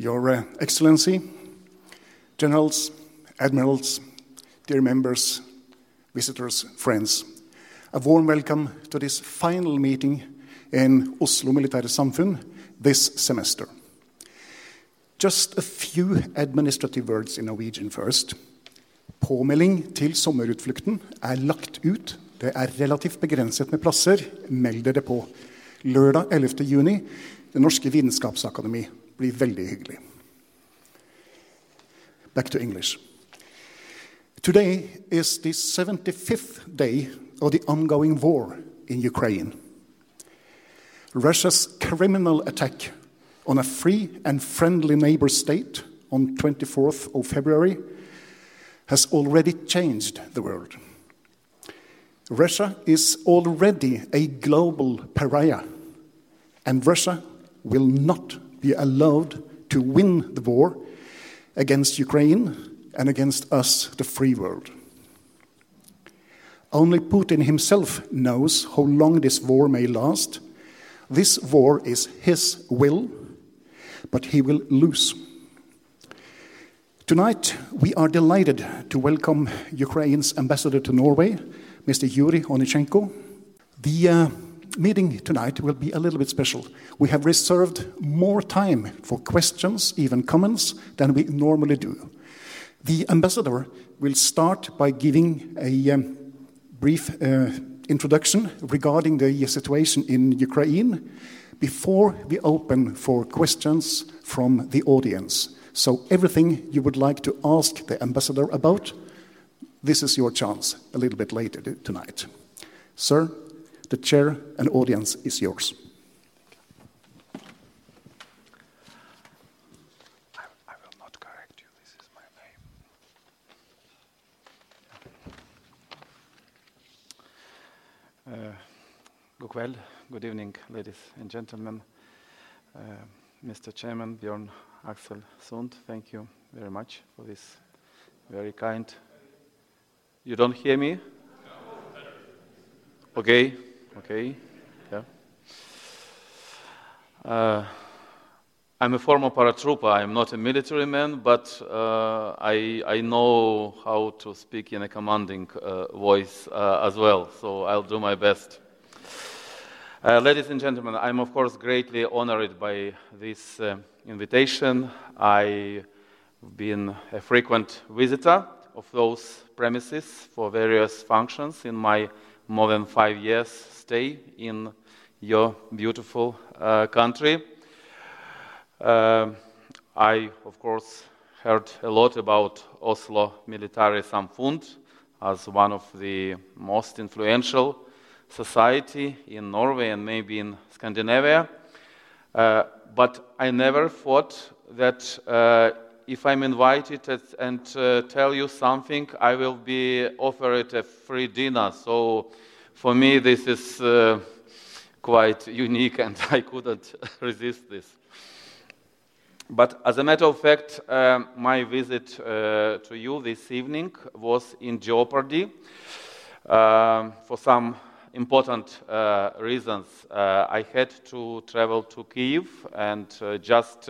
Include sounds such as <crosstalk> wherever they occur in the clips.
Your uh, Excellency, Generals, Admirals, dear members, visitors, friends, a warm welcome to this final meeting in Oslo Militære Samfunn this semester. Just a few administrative words in Norwegian first. Påmelding til sommerutflukten er lagt ut. Det er relativt begrenset med plasser. Meld dere på. Lørdag 11. juni, Det norske vitenskapsakademi. Blir veldig hyggelig. Back to English. Today is the 75th day of the ongoing war in Ukraine. Russia's criminal attack on a free and friendly neighbor state on 24th of February has already changed the world. Russia is already a global pariah, and Russia will not be allowed to win the war against Ukraine and against us, the free world. Only Putin himself knows how long this war may last. This war is his will, but he will lose. Tonight, we are delighted to welcome Ukraine's ambassador to Norway, Mr. Yuri Onichenko. The uh, meeting tonight will be a little bit special. We have reserved more time for questions, even comments, than we normally do. The ambassador will start by giving a um, brief uh, introduction regarding the situation in Ukraine before we open for questions from the audience. So, everything you would like to ask the ambassador about, this is your chance a little bit later tonight. Sir, the chair and audience is yours. I, I will not correct you. This is my name. Uh, good well, good evening, ladies and gentlemen. Uh, Mr. Chairman Bjorn Axel Sund, thank you very much for this very kind. You don't hear me? Okay, okay, yeah. Uh, I'm a former paratrooper. I'm not a military man, but uh, I, I know how to speak in a commanding uh, voice uh, as well, so I'll do my best. Uh, ladies and gentlemen, I'm of course greatly honored by this uh, invitation. I've been a frequent visitor of those premises for various functions in my more than five years stay in your beautiful uh, country. Uh, I, of course, heard a lot about Oslo Military Samfund as one of the most influential society in Norway and maybe in Scandinavia. Uh, but I never thought that uh, if I'm invited and uh, tell you something, I will be offered a free dinner. So for me, this is uh, quite unique, and <laughs> I couldn't <laughs> resist this. But as a matter of fact, um, my visit uh, to you this evening was in jeopardy um, for some important uh, reasons. Uh, I had to travel to Kiev, and uh, just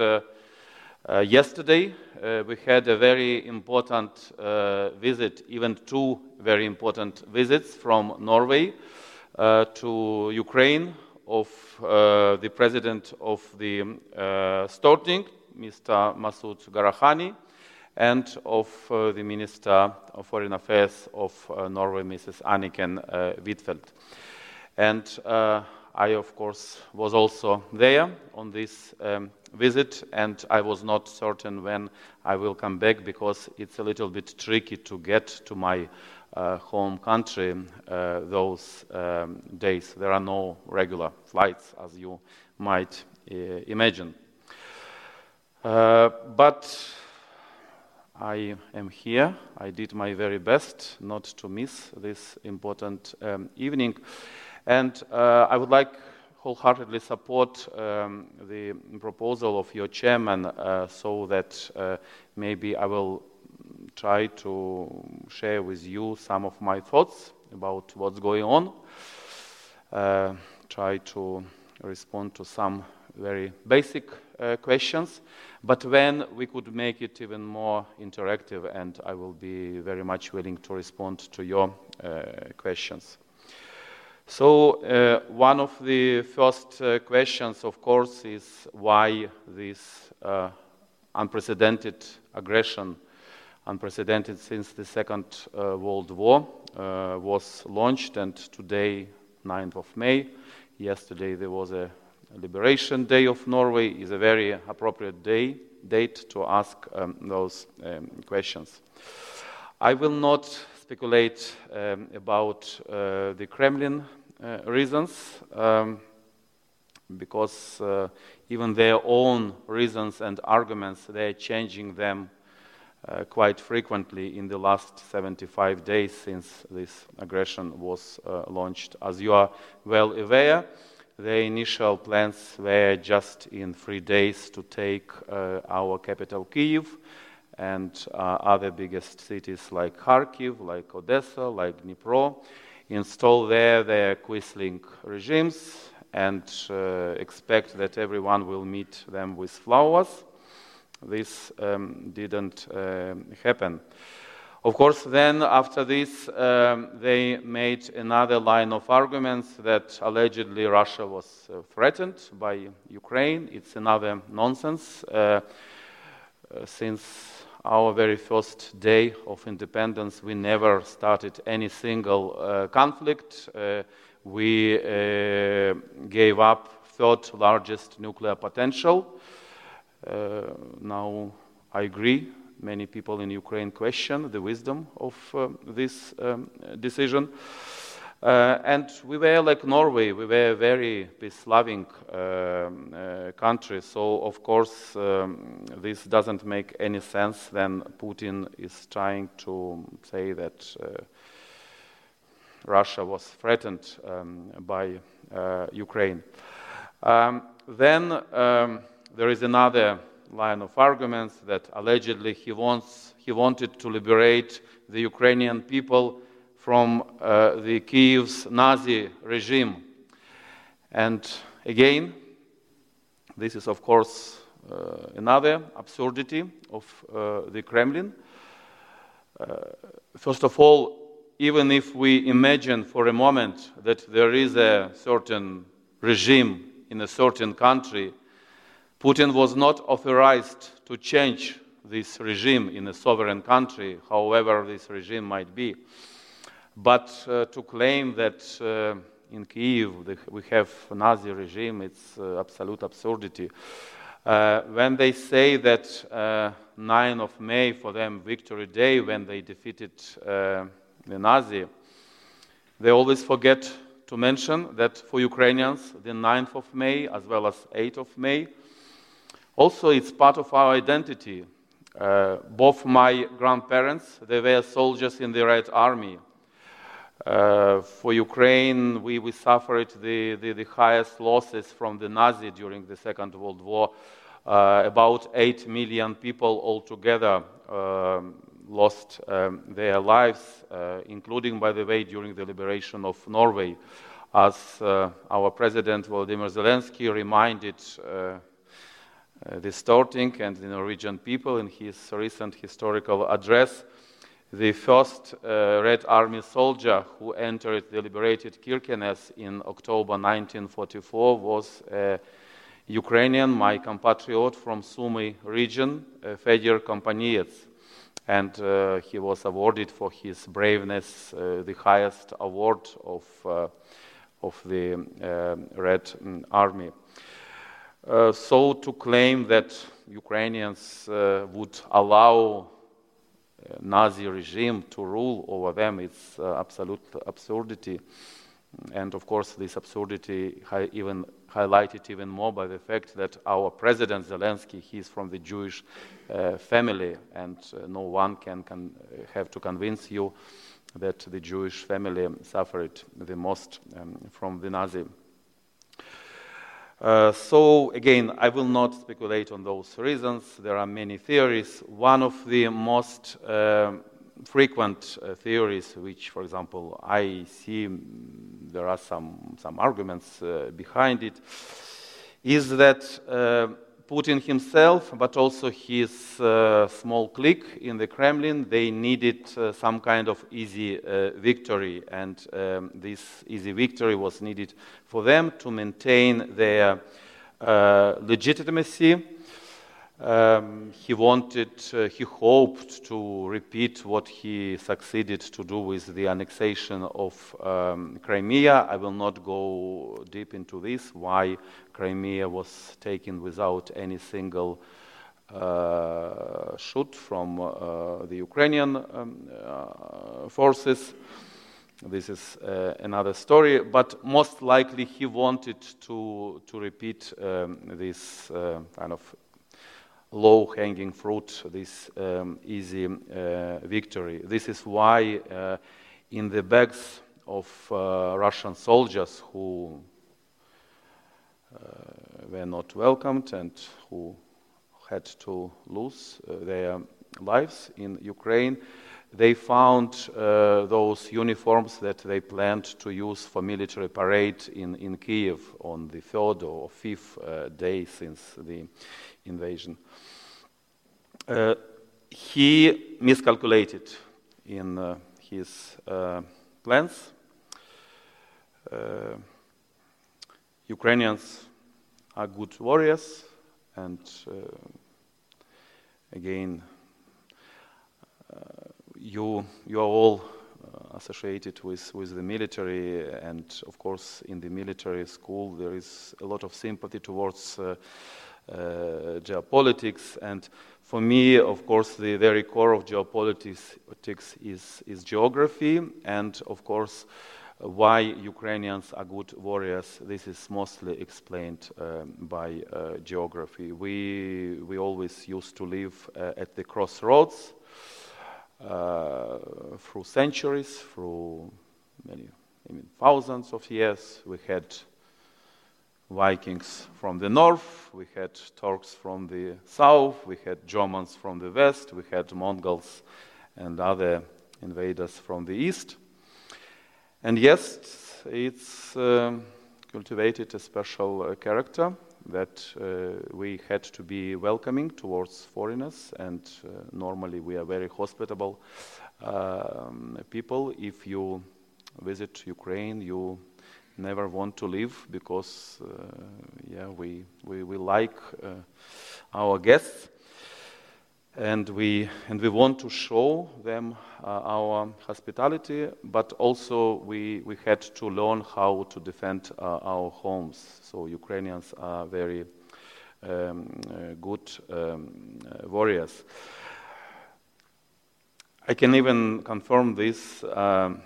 uh, uh, yesterday uh, we had a very important visit, even two very important visits from Norway to Ukraine of the president of the Storting, Mr. Masud Gharahkhani, and of uh, the Minister of Foreign Affairs of uh, Norway, Mrs. Anniken uh, Huitfeldt. And uh, I, of course, was also there on this um, visit, and I was not certain when I will come back because it's a little bit tricky to get to my uh, home country uh, those um, days. There are no regular flights, as you might uh, imagine. Uh, but I am here. I did my very best not to miss this important um, evening. And uh, I would like wholeheartedly support um, the proposal of your chairman uh, so that uh, maybe I will try to share with you some of my thoughts about what's going on, uh, try to respond to some very basic uh, questions, but when we could make it even more interactive, and I will be very much willing to respond to your uh, questions. So, uh, one of the first uh, questions, of course, is why this uh, unprecedented aggression, unprecedented since the Second uh, World War, uh, was launched, and today, 9th of May, yesterday there was a Liberation Day of Norway, is a very appropriate day, date to ask um, those um, questions. I will not speculate um, about uh, the Kremlin reasons, um, because uh, even their own reasons and arguments, they're changing them uh, quite frequently in the last 75 days since this aggression was uh, launched. As you are well aware, the initial plans were just in three days to take uh, our capital, Kyiv, and uh, other biggest cities like Kharkiv, like Odessa, like Dnipro install there their Quisling regimes and uh, expect that everyone will meet them with flowers. This um, didn't uh, happen. Of course, then after this, um, they made another line of arguments that allegedly Russia was uh, threatened by Ukraine. It's another nonsense. Uh, uh, since our very first day of independence, we never started any single uh, conflict. Uh, we uh, gave up third largest nuclear potential. Uh, now, I agree. Many people in Ukraine question the wisdom of uh, this um, decision. Uh, and we were like Norway, we were a very peace loving um, uh, country. So, of course, um, this doesn't make any sense when Putin is trying to say that uh, Russia was threatened um, by uh, Ukraine. Um, then um, there is another line of arguments that allegedly he, wants, he wanted to liberate the Ukrainian people from uh, the Kiev's Nazi regime. And again, this is, of course, uh, another absurdity of uh, the Kremlin. Uh, first of all, even if we imagine for a moment that there is a certain regime in a certain country, Putin was not authorized to change this regime in a sovereign country, however this regime might be. But uh, to claim that uh, in Kiev we have a Nazi regime, it's uh, absolute absurdity. Uh, when they say that uh, 9 of May for them Victory Day, when they defeated uh, the Nazi, they always forget to mention that for Ukrainians, the 9th of May as well as 8th of May, also it's part of our identity. both my grandparents, they were soldiers in the Red Army. Uh, for Ukraine, we, we suffered the, the, the, highest losses from the Nazi during the Second World War. Uh, about 8 million people altogether um, lost um, their lives, uh, including, by the way, during the liberation of Norway. As uh, our President Volodymyr Zelensky reminded uh, the Storting and the Norwegian people in his recent historical address, the first uh, Red Army soldier who entered the liberated Kirkenes in October 1944 was a Ukrainian, my compatriot from Sumy region, uh, Fedor Kompaniets. and uh, he was awarded for his braveness uh, the highest award of, uh, of the uh, Red mm, Army. Uh, so to claim that Ukrainians uh, would allow Nazi regime to rule over them, it's absolute absurdity. And of course, this absurdity even highlighted even more by the fact that our president Zelensky, he is from the Jewish uh, family, and uh, no one can, can have to convince you that the Jewish family suffered the most um, from the Nazi. Uh, so again, I will not speculate on those reasons. There are many theories. One of the most uh, frequent uh, theories, which, for example, I see mm, there are some, some arguments uh, behind it, is that uh, Putin himself, but also his uh, small clique in the Kremlin, they needed uh, some kind of easy uh, victory, and um, this easy victory was needed for them to maintain their legitimacy um, he wanted, uh, he hoped to repeat what he succeeded to do with the annexation of um, Crimea. I will not go deep into this, why Crimea was taken without any single uh, shoot from uh, the Ukrainian um, uh, forces. This is uh, another story, but most likely he wanted to, to repeat um, this uh, kind of low hanging fruit, this um, easy uh, victory. This is why, uh, in the bags of uh, Russian soldiers who uh, were not welcomed and who had to lose uh, their lives in Ukraine, they found uh, those uniforms that they planned to use for military parade in, in Kiev on the third or fifth day since the invasion. Uh, he miscalculated in uh, his uh, plans. Uh, Ukrainians are good warriors, and uh, again, you, you are all associated with, with the military, and of course, in the military school, there is a lot of sympathy towards uh, uh, geopolitics. And for me, of course, the very core of geopolitics is, is geography, and of course, why Ukrainians are good warriors. This is mostly explained um, by uh, geography. We, we always used to live uh, at the crossroads uh, through centuries, through many, I mean, thousands of years. We had Vikings from the north, we had Turks from the south, we had Germans from the west, we had Mongols and other invaders from the east. And yes, it's uh, cultivated a special uh, character that uh, we had to be welcoming towards foreigners, and uh, normally we are very hospitable um, people. If you visit Ukraine, you never want to leave because uh, yeah we, we, we like uh, our guests. And we and we want to show them uh, our hospitality but also we we had to learn how to defend uh, our homes. So Ukrainians are very um, uh, good um, uh, warriors. I can even confirm this um,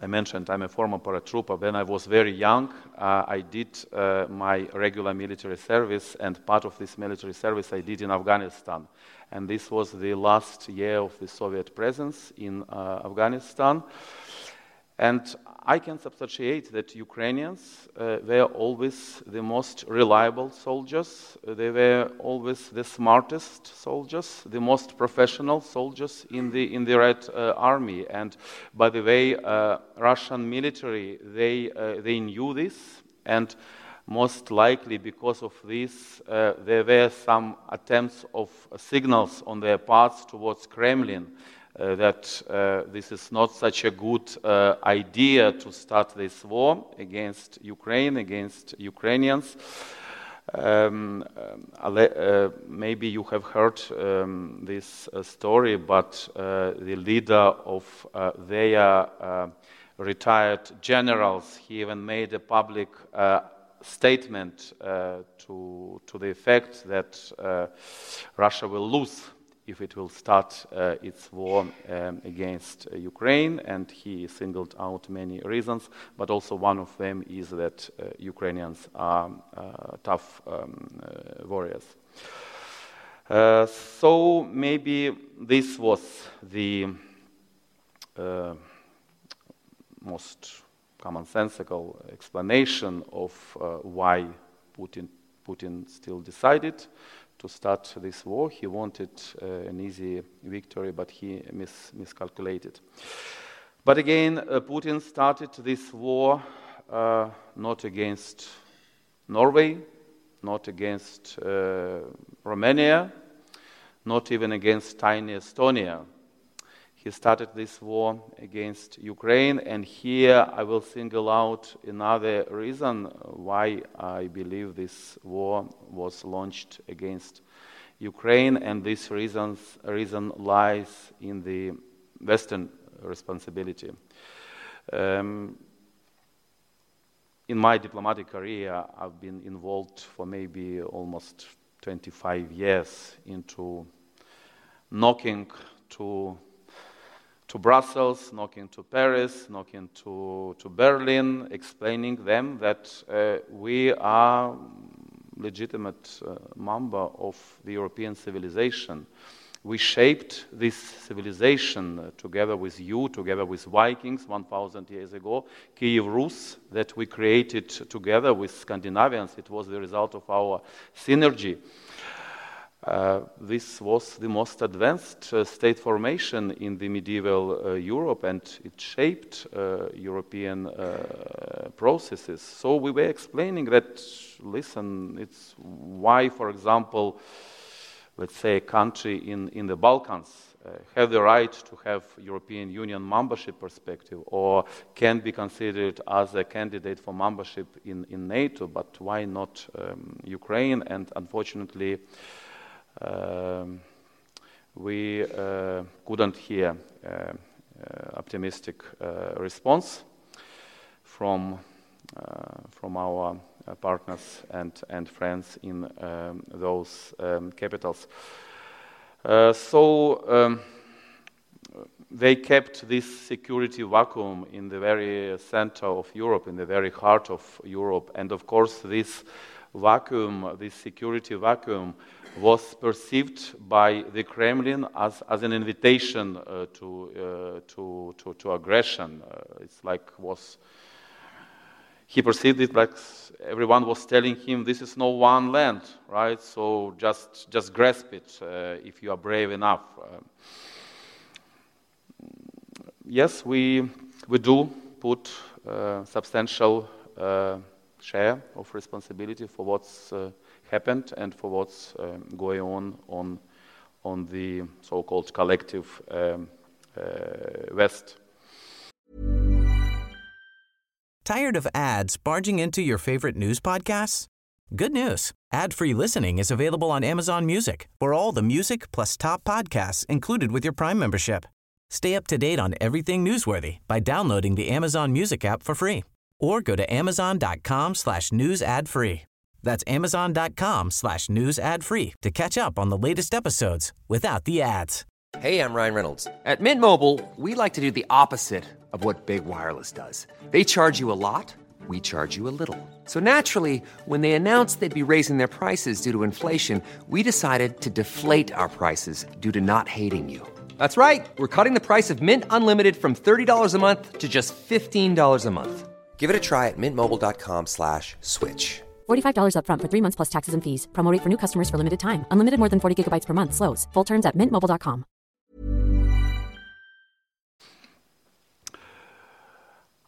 I mentioned I'm a former paratrooper. When I was very young, uh, I did uh, my regular military service, and part of this military service I did in Afghanistan. And this was the last year of the Soviet presence in uh, Afghanistan. And I can substantiate that Ukrainians uh, were always the most reliable soldiers. They were always the smartest soldiers, the most professional soldiers in the in the Red uh, Army. And by the way, uh, Russian military they uh, they knew this, and most likely because of this, uh, there were some attempts of signals on their parts towards Kremlin uh, that uh, this is not such a good uh, idea to start this war against Ukraine, against Ukrainians. Um, um uh, maybe you have heard um, this uh, story, but uh, the leader of their retired generals, he even made a public statement to, to the effect that Russia will lose if it will start uh, its war um, against uh, Ukraine, and he singled out many reasons, but also one of them is that uh, Ukrainians are uh, tough um, uh, warriors. Uh, so maybe this was the most commonsensical explanation of why Putin, Putin still decided to start this war. He wanted uh, an easy victory, but he mis- miscalculated. But again, uh, Putin started this war uh, not against Norway, not against uh, Romania, not even against tiny Estonia. He started this war against Ukraine, and here I will single out another reason why I believe this war was launched against Ukraine, and this reasons, reason lies in the Western responsibility. Um, in my diplomatic career, I've been involved for maybe almost 25 years into knocking to to Brussels, knocking to Paris, knocking to, to Berlin, explaining them that uh, we are legitimate uh, member of the European civilization. We shaped this civilization uh, together with you, together with Vikings 1,000 years ago. Kiev Rus, that we created together with Scandinavians, it was the result of our synergy. Uh, this was the most advanced uh, state formation in the medieval uh, Europe and it shaped uh, European uh, processes. So we were explaining that, listen, it's why, for example, let's say a country in, in the Balkans have the right to have European Union membership perspective or can be considered as a candidate for membership in, in NATO, but why not um, Ukraine? And unfortunately, um, we uh, couldn't hear uh, uh, optimistic response from from our partners and and friends in um, those um, capitals. so. Um, they kept this security vacuum in the very center of Europe, in the very heart of Europe. And of course, this vacuum, this security vacuum, was perceived by the Kremlin as, as an invitation uh, to, uh, to, to, to, aggression. Uh, it's like was he perceived it like everyone was telling him this is no one land, right? So just just grasp it uh, if you are brave enough. Uh, yes, we we do put uh, substantial share of responsibility for what's happened and for what's um, going on on, on the so-called collective um, uh, West. Tired of ads barging into your favorite news podcasts? Good news. Ad-free listening is available on Amazon Music for all the music plus top podcasts included with your Prime membership. Stay up to date on everything newsworthy by downloading the Amazon Music app for free or go to amazon.com slash news ad free. That's amazon.com slash news ad free to catch up on the latest episodes without the ads. Hey, I'm Ryan Reynolds. At Mint Mobile, we like to do the opposite of what Big Wireless does. They charge you a lot, we charge you a little. So naturally, when they announced they'd be raising their prices due to inflation, we decided to deflate our prices due to not hating you. That's right. We're cutting the price of Mint Unlimited from $30 a month to just $15 a month. Give it a try at mintmobile.com slash switch. $45 upfront for three months plus taxes and fees. Promote for new customers for limited time. Unlimited more than 40 gigabytes per month. Slows. Full terms at mintmobile.com.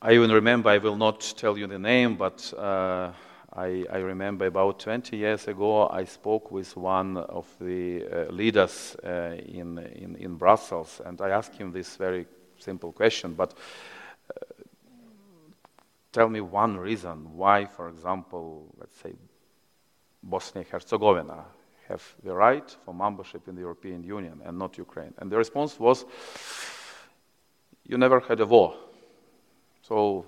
I even remember, I will not tell you the name, but uh, I, I, remember about 20 years ago, I spoke with one of the uh, leaders uh, in, in, in Brussels, and I asked him this very simple question, but tell me one reason why, for example, let's say Bosnia Herzegovina have the right for membership in the European Union and not Ukraine. And the response was, you never had a war. So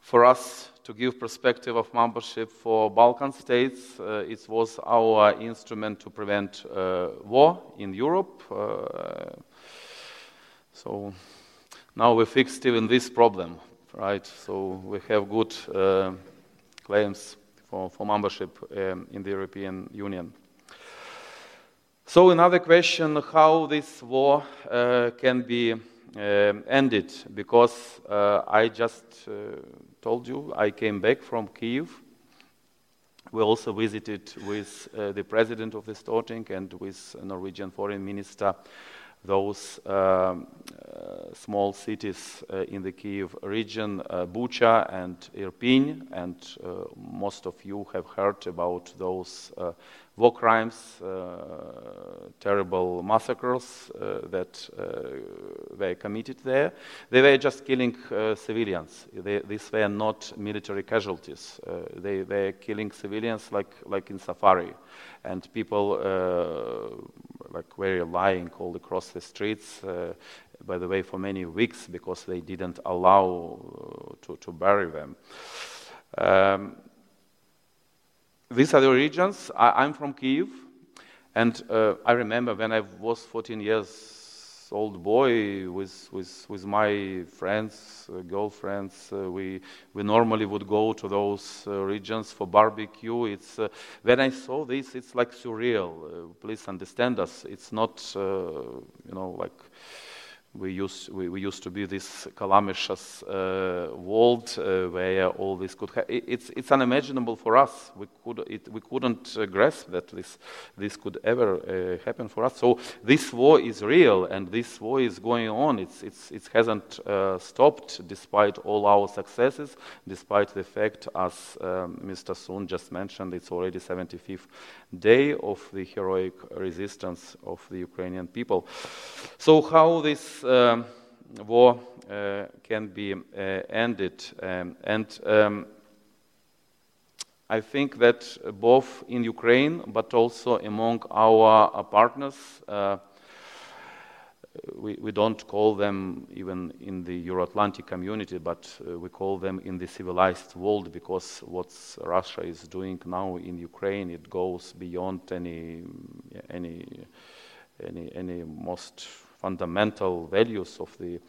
for us to give perspective of membership for Balkan states, uh, it was our instrument to prevent uh, war in Europe. Uh, so now we fixed even this problem, right? So we have good uh, claims for, for membership um, in the European Union. So another question, how this war uh, can be um, ended, because uh, I just uh, told you I came back from Kiev. We also visited with uh, the president of the Storting and with Norwegian foreign minister those um, uh, small cities uh, in the Kiev region, uh, Bucha and Irpin, and uh, most of you have heard about those uh, war crimes, uh, terrible massacres that were committed there. They were just killing civilians. They, these were not military casualties. they were killing civilians like, like in safari and people like were lying all across the streets. Uh, by the way, for many weeks because they didn't allow uh, to, to bury them. Um, these are the origins. I, am from Kiev, and uh, I remember when I was 14 years old boy with, with, with my friends, uh, girlfriends. Uh, we, we normally would go to those uh, regions for barbecue. It's, uh, when I saw this, it's like surreal. Uh, please understand us. It's not, uh, you know, like we used, we, we, used to be this calamitous uh, world uh, where all this could happen. It's, it's unimaginable for us. We, could, it, we couldn't uh, grasp that this, this could ever uh, happen for us. So this war is real and this war is going on. It's, it's, it hasn't uh, stopped despite all our successes, despite the fact, as um, Mr. Sund just mentioned, it's already 75th day of the heroic resistance of the Ukrainian people. So how this um, war uh, can be uh, ended. Um, and um, I think that both in Ukraine but also among our uh, partners, uh, we, we, don't call them even in the Euro Atlantic community, but uh, we call them in the civilized world because what Russia is doing now in Ukraine it goes beyond any any any, any most fundamental values of the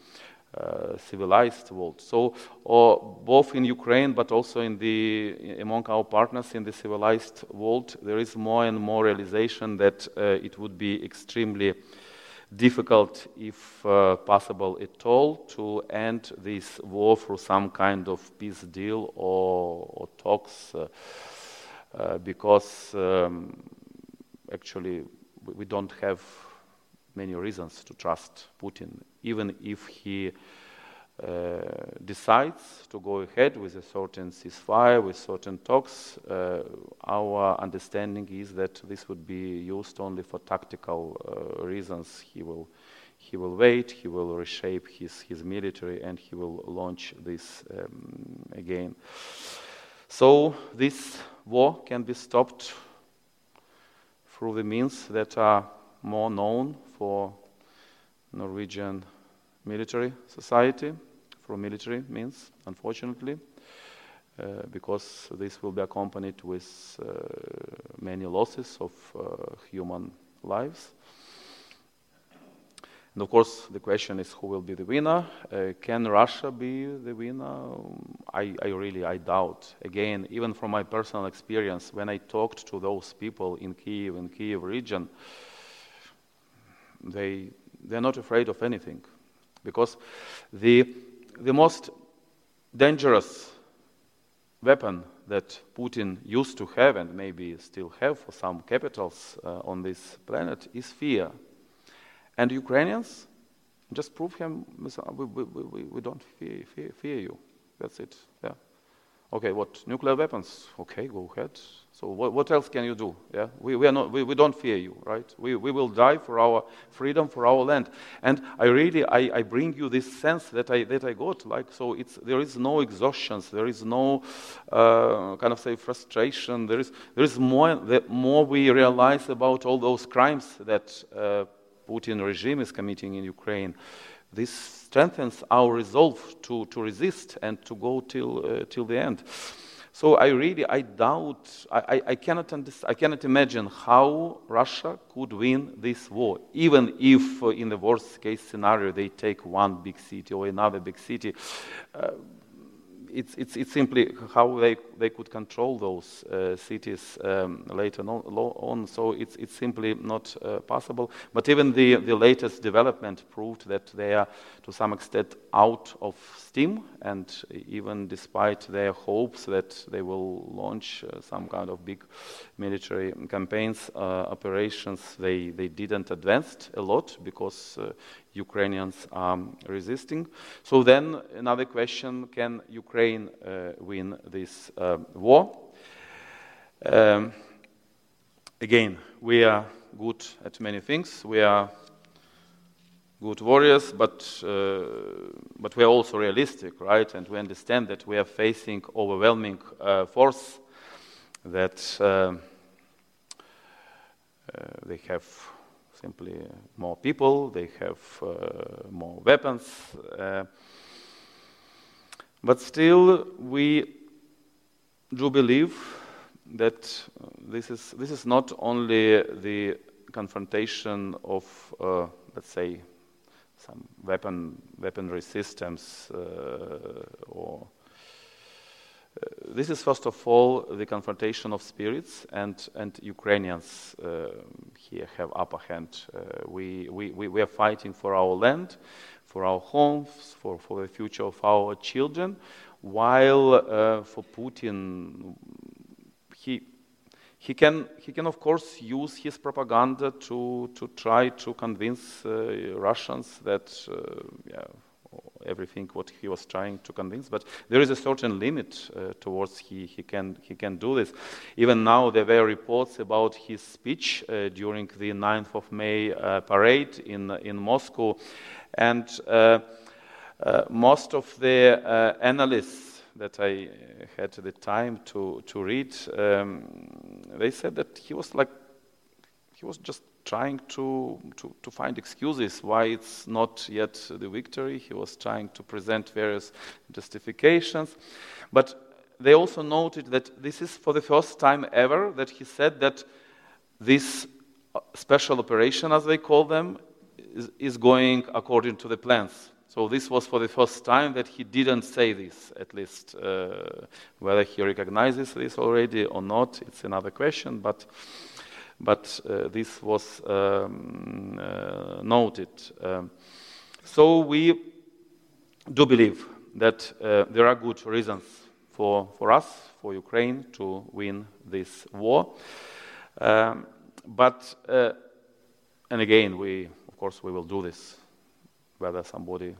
uh, civilized world. So, uh, both in Ukraine, but also in the among our partners in the civilized world, there is more and more realization that uh, it would be extremely difficult, if uh, possible at all, to end this war through some kind of peace deal or, or talks, uh, uh, because um, actually we don't have many reasons to trust Putin, even if he uh, decides to go ahead with a certain ceasefire, with certain talks, uh, our understanding is that this would be used only for tactical uh, reasons. He will, he will wait, he will reshape his, his military, and he will launch this um, again. So this war can be stopped through the means that are more known for Norwegian military society, for military means, unfortunately, uh, because this will be accompanied with uh, many losses of uh, human lives. And of course, the question is who will be the winner? Uh, can Russia be the winner? I, I, really, I doubt. Again, even from my personal experience, when I talked to those people in Kiev, in Kiev region, they, they're not afraid of anything. Because the, the most dangerous weapon that Putin used to have and maybe still have for some capitals uh, on this planet is fear. And Ukrainians just prove him, we, we, we, we don't fear, fear, fear you. That's it. Yeah. Okay, what? Nuclear weapons? Okay, go ahead. So what, what else can you do? Yeah, we, we, are not, we, we don't fear you, right? We, we will die for our freedom, for our land. And I really, I, I bring you this sense that I, that I got, like, so it's, there is no exhaustion, there is no uh, kind of say frustration, there is, there is more, the more we realize about all those crimes that uh, Putin regime is committing in Ukraine. This strengthens our resolve to, to resist and to go till, uh, till the end. So I really, I doubt, I, I, cannot I cannot imagine how Russia could win this war, even if uh, in the worst case scenario they take one big city or another big city. Uh, it's, it's, it's simply how they, they could control those uh, cities um, later on. So it's, it's simply not uh, possible. But even the, the latest development proved that they are, to some extent, out of steam. And even despite their hopes that they will launch uh, some kind of big military campaigns, uh, operations, they, they didn't advance a lot because uh, Ukrainians are resisting. So then another question, can Ukraine uh, win this war? Um, again, we are good at many things. We are good warriors, but, uh, but we are also realistic, right? And we understand that we are facing overwhelming uh, force, that uh, uh, they have simply more people, they have uh, more weapons. Uh, but still, we do believe that this is, this is not only the confrontation of, uh, let's say, some weapon, weaponry systems uh, or this is first of all the confrontation of spirits, and, and Ukrainians uh, here have upper hand. Uh, we, we, we are fighting for our land, for our homes, for, for the future of our children, while uh, for Putin, he, he, can, he can of course use his propaganda to, to try to convince uh, Russians that uh, yeah, everything what he was trying to convince. But there is a certain limit uh, towards he, he, can, he can do this. Even now, there were reports about his speech uh, during the 9th of May uh, parade in, in Moscow. And uh, uh, most of the uh, analysts that I had the time to, to read, um, they said that he was like, he was just trying to, to, to, find excuses why it's not yet the victory. He was trying to present various justifications. But they also noted that this is for the first time ever that he said that this uh, special operation, as they call them, is, is going according to the plans. So this was for the first time that he didn't say this, at least. Uh, whether he recognizes this already or not, it's another question. But but uh, this was um, uh, noted. Um, so we do believe that uh, there are good reasons for, for us, for Ukraine, to win this war. Um, but, uh, and again, we, of course, we will do this, whether somebody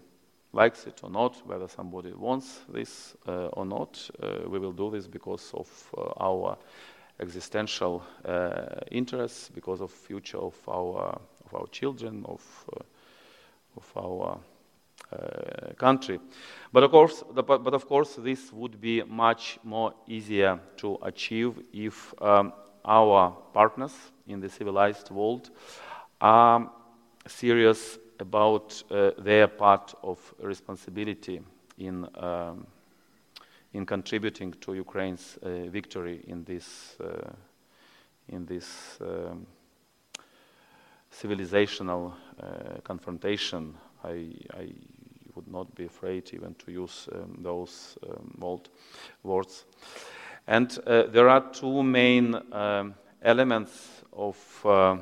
likes it or not, whether somebody wants this uh, or not. Uh, we will do this because of our existential uh, interests because of future of our of our children of uh, of our uh, country. But of course, the, but of course, this would be much more easier to achieve if um, our partners in the civilized world are serious about uh, their part of responsibility in um, in contributing to Ukraine's uh, victory in this, uh, in this um, civilizational uh, confrontation. I, I, would not be afraid even to use um, those um, old words. And uh, there are two main um, elements of uh,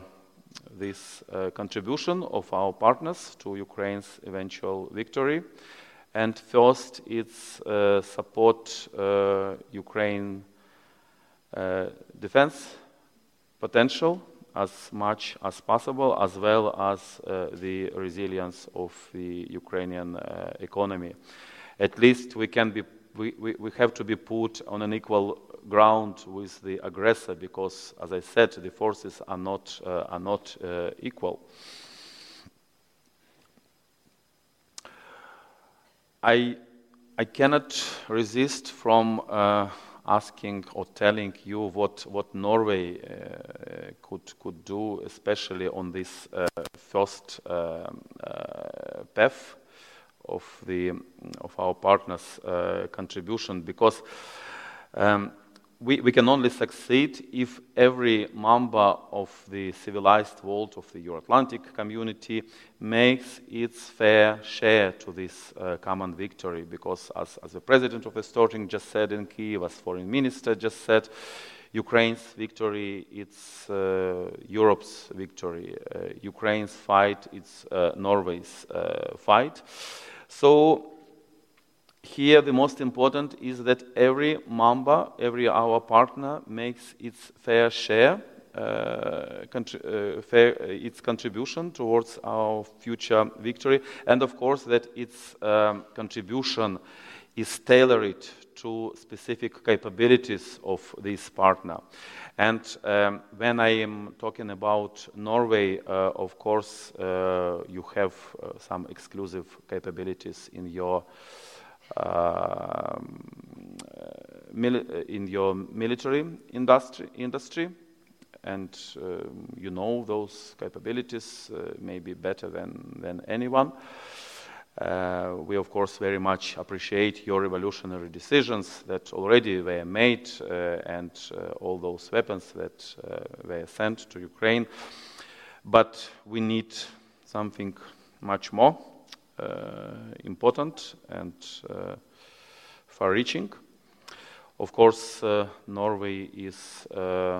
this contribution of our partners to Ukraine's eventual victory. And first, it's uh, support uh, Ukraine uh, defense potential as much as possible, as well as uh, the resilience of the Ukrainian uh, economy. At least we can be we, we, we have to be put on an equal ground with the aggressor because, as I said, the forces are not, uh, are not equal. I, I cannot resist from uh, asking or telling you what, what Norway uh, could, could do, especially on this uh, first um, uh, path of, the, of our partners' uh, contribution, because um, we, we can only succeed if every member of the civilized world of the Euro-Atlantic community makes its fair share to this uh, common victory. Because as, as the president of the Storting just said in Kiev, as foreign minister just said, Ukraine's victory, it's uh, Europe's victory. Uh, Ukraine's fight, it's uh, Norway's uh, fight. So here the most important is that every member, every our partner makes its fair share, uh, contri- uh, fair, uh, its contribution towards our future victory, and of course that its um, contribution is tailored to specific capabilities of this partner. And um, when I am talking about Norway, uh, of course, uh, you have uh, some exclusive capabilities in your in your military industry, industry and um, you know those capabilities uh, maybe better than, than anyone. Uh, we, of course, very much appreciate your revolutionary decisions that already were made uh, and uh, all those weapons that uh, were sent to Ukraine. But we need something much more. Uh, important and uh, far-reaching. Of course, uh, Norway is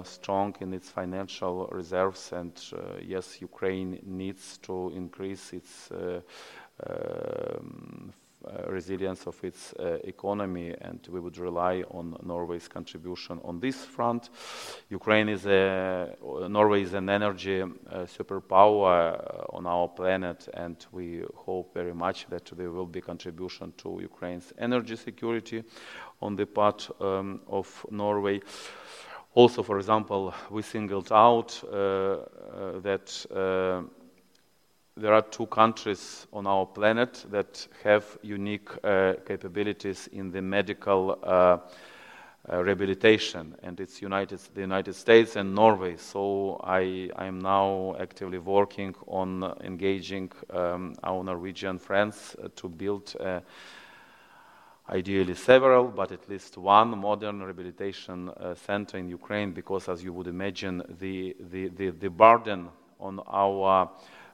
strong in its financial reserves, and yes, Ukraine needs to increase its um, resilience of its uh, economy, and we would rely on Norway's contribution on this front. Ukraine is a, Norway is an energy uh, superpower on our planet, and we hope very much that there will be contribution to Ukraine's energy security on the part um, of Norway. Also, for example, we singled out uh, uh, that uh, there are two countries on our planet that have unique uh, capabilities in the medical uh, uh, rehabilitation, and it's United, the United States and Norway. So I, am now actively working on engaging um, our Norwegian friends uh, to build uh, ideally several, but at least one modern rehabilitation uh, center in Ukraine, because as you would imagine, the, the, the, the burden on our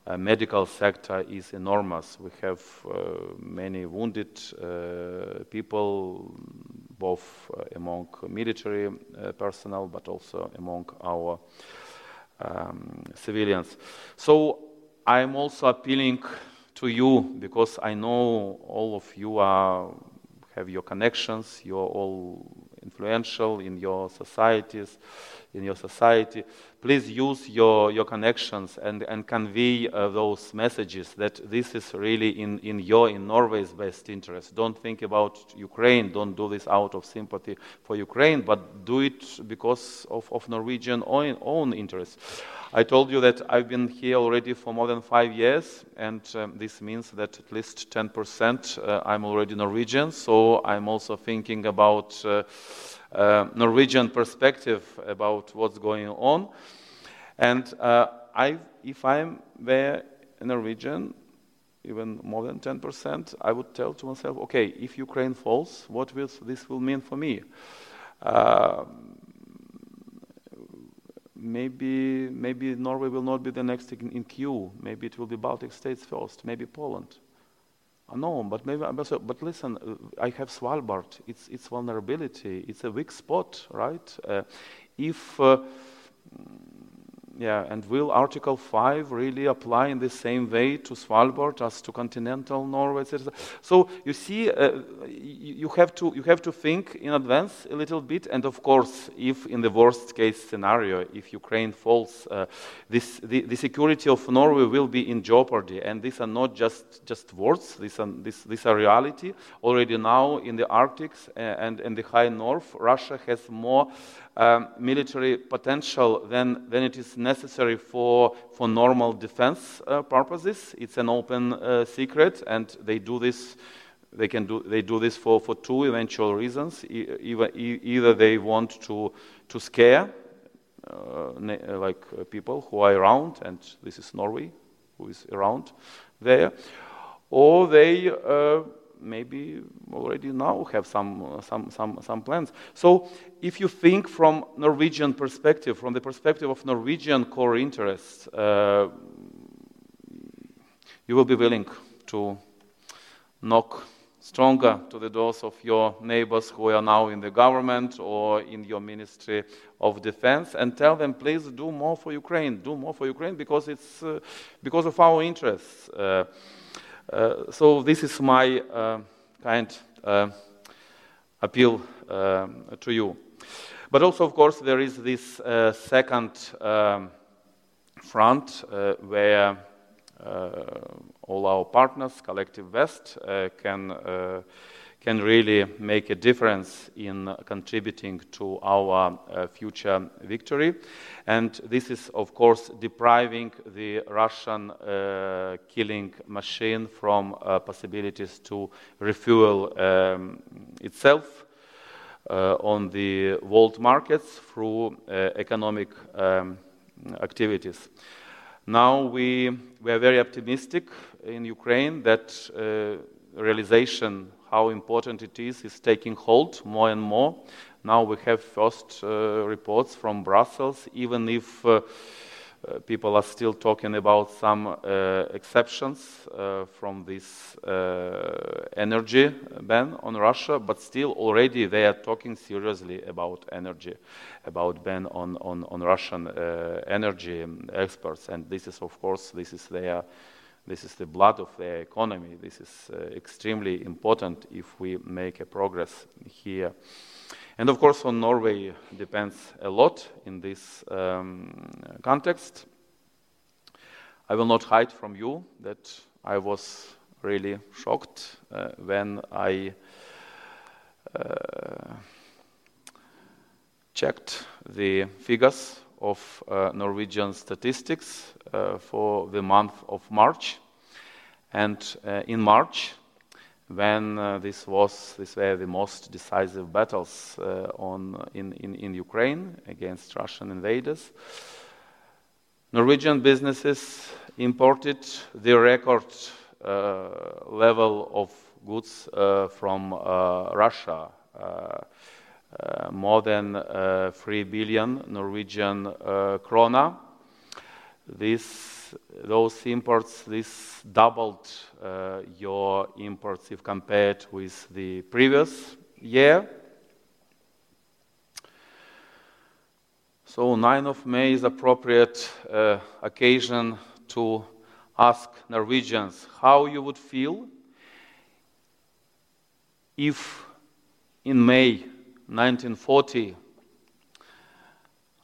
uh, medical sector is enormous. We have uh, many wounded uh, people, both uh, among military personnel, but also among our um, civilians. So I'm also appealing to you because I know all of you are, have your connections, you're all influential in your societies, in your society please use your, your connections and, and convey uh, those messages that this is really in, in your, in Norway's best interest. Don't think about Ukraine. Don't do this out of sympathy for Ukraine, but do it because of, of Norwegian own, own interest. I told you that I've been here already for more than five years, and um, this means that at least 10% uh, I'm already Norwegian, so I'm also thinking about uh, Norwegian perspective about what's going on. And uh, I, if I'm there region, even more than 10%, I would tell to myself, okay, if Ukraine falls, what will this will mean for me? Uh, maybe, maybe Norway will not be the next in, in queue. Maybe it will be Baltic states first. Maybe Poland. No, but maybe but listen, uh, I have Svalbard. It's its vulnerability. It's a weak spot, right? Uh, if uh, yeah, and will Article 5 really apply in the same way to Svalbard as to continental Norway? So you see, uh, you, have to, you have to think in advance a little bit, and of course, if in the worst case scenario, if Ukraine falls, uh, this, the, the, security of Norway will be in jeopardy, and these are not just, just words, these are, this, these are reality. Already now in the Arctic uh, and in the high north, Russia has more um, military potential than, than it is necessary for, for normal defense uh, purposes. It's an open uh, secret, and they do this. They can do. They do this for, for two eventual reasons. either, either they want to to scare uh, like uh, people who are around, and this is Norway, who is around there, or they uh, maybe already now have some, some, some, some plans. So if you think from Norwegian perspective, from the perspective of Norwegian core interests, uh, you will be willing to knock stronger to the doors of your neighbors who are now in the government or in your ministry of defense and tell them please do more for ukraine do more for ukraine because it's uh, because of our interests uh, uh, Uh, so this is my uh, kind uh, appeal uh, to you. But also, of course, there is this uh, second um, front where all our partners, Collective West, can can really make a difference in contributing to our uh, future victory. And this is, of course, depriving the Russian uh, killing machine from uh, possibilities to refuel um, itself. Uh, on the world markets through uh, economic um, activities. Now we, we are very optimistic in Ukraine that uh, realization how important it is is taking hold more and more. Now we have first uh, reports from Brussels, even if uh, uh, people are still talking about some uh, exceptions uh, from this uh, energy ban on Russia, but still already they are talking seriously about energy, about ban on, on, on Russian energy experts. And this is, of course, this is their this is the blood of their economy. This is uh, extremely important if we make a progress here. And of course, on Norway depends a lot in this um, context. I will not hide from you that I was really shocked uh, when I uh, checked the figures of uh, Norwegian statistics uh, for the month of March. And uh, in March, when uh, this was these were the most decisive battles uh, on in, in, in Ukraine against Russian invaders. Norwegian businesses imported the record uh, level of goods from Russia more than uh, 3 billion Norwegian uh, krona. This, those imports, this doubled your imports if compared with the previous year. So 9 of May is appropriate uh, occasion to ask Norwegians how you would feel if in May 1940,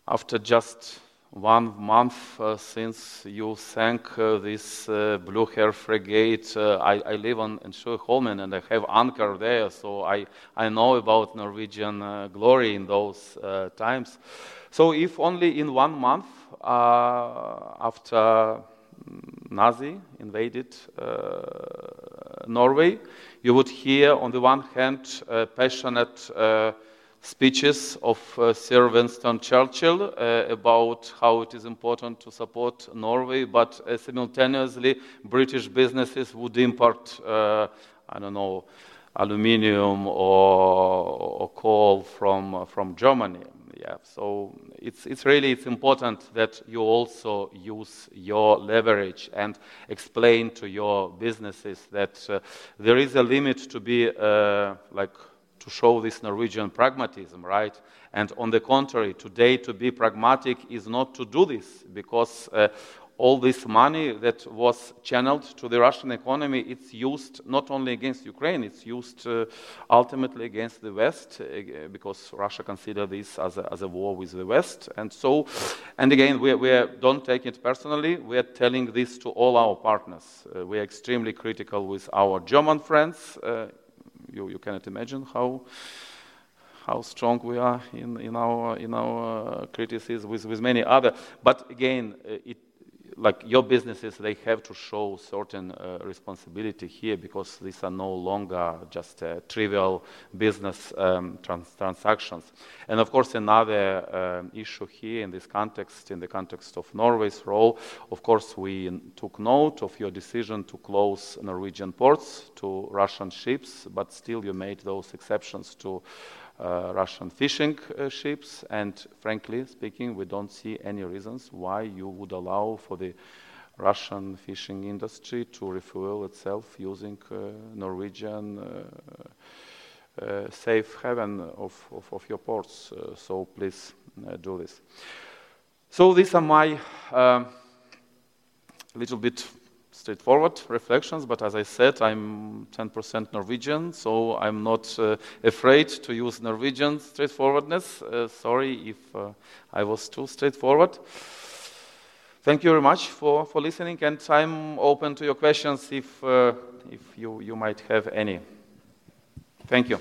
after just one month uh, since you sank uh, this uh, Blücher frigate, uh, I, I, live on, in Sjuholmen and I have anchor there, so I, I know about Norwegian uh, glory in those uh, times. So, if only in one month after Nazi invaded Norway, you would hear, on the one hand, passionate speeches of uh, Sir Winston Churchill uh, about how it is important to support Norway, but uh, simultaneously British businesses would import, uh, I don't know, aluminium or, or coal from, uh, from Germany. Yeah, so it's, it's really it's important that you also use your leverage and explain to your businesses that uh, there is a limit to be like to show this Norwegian pragmatism, right? And on the contrary, today to be pragmatic is not to do this because uh, all this money that was channeled to the Russian economy, it's used not only against Ukraine, it's used uh, ultimately against the West uh, because Russia considers this as a, as a, war with the West. And so, and again, we, we don't take it personally. We are telling this to all our partners. Uh, we are extremely critical with our German friends. You, you cannot imagine how how strong we are in, in our in our uh, criticism with, with many other. But again, uh, it like your businesses, they have to show certain uh, responsibility here because these are no longer just uh, trivial business um, trans transactions. And of course, another um, issue here in this context, in the context of Norway's role, of course, we took note of your decision to close Norwegian ports to Russian ships, but still you made those exceptions to Russian fishing uh, ships. And frankly speaking, we don't see any reasons why you would allow for the Russian fishing industry to refuel itself using uh, Norwegian uh, safe haven of, of, of your ports. Uh, so please uh, do this. So these are my little bit straightforward reflections, but as I said, I'm 10% Norwegian, so I'm not uh, afraid to use Norwegian straightforwardness. Uh, sorry if uh, I was too straightforward. Thank you very much for, for listening, and I'm open to your questions if, uh, if you, you might have any. Thank you.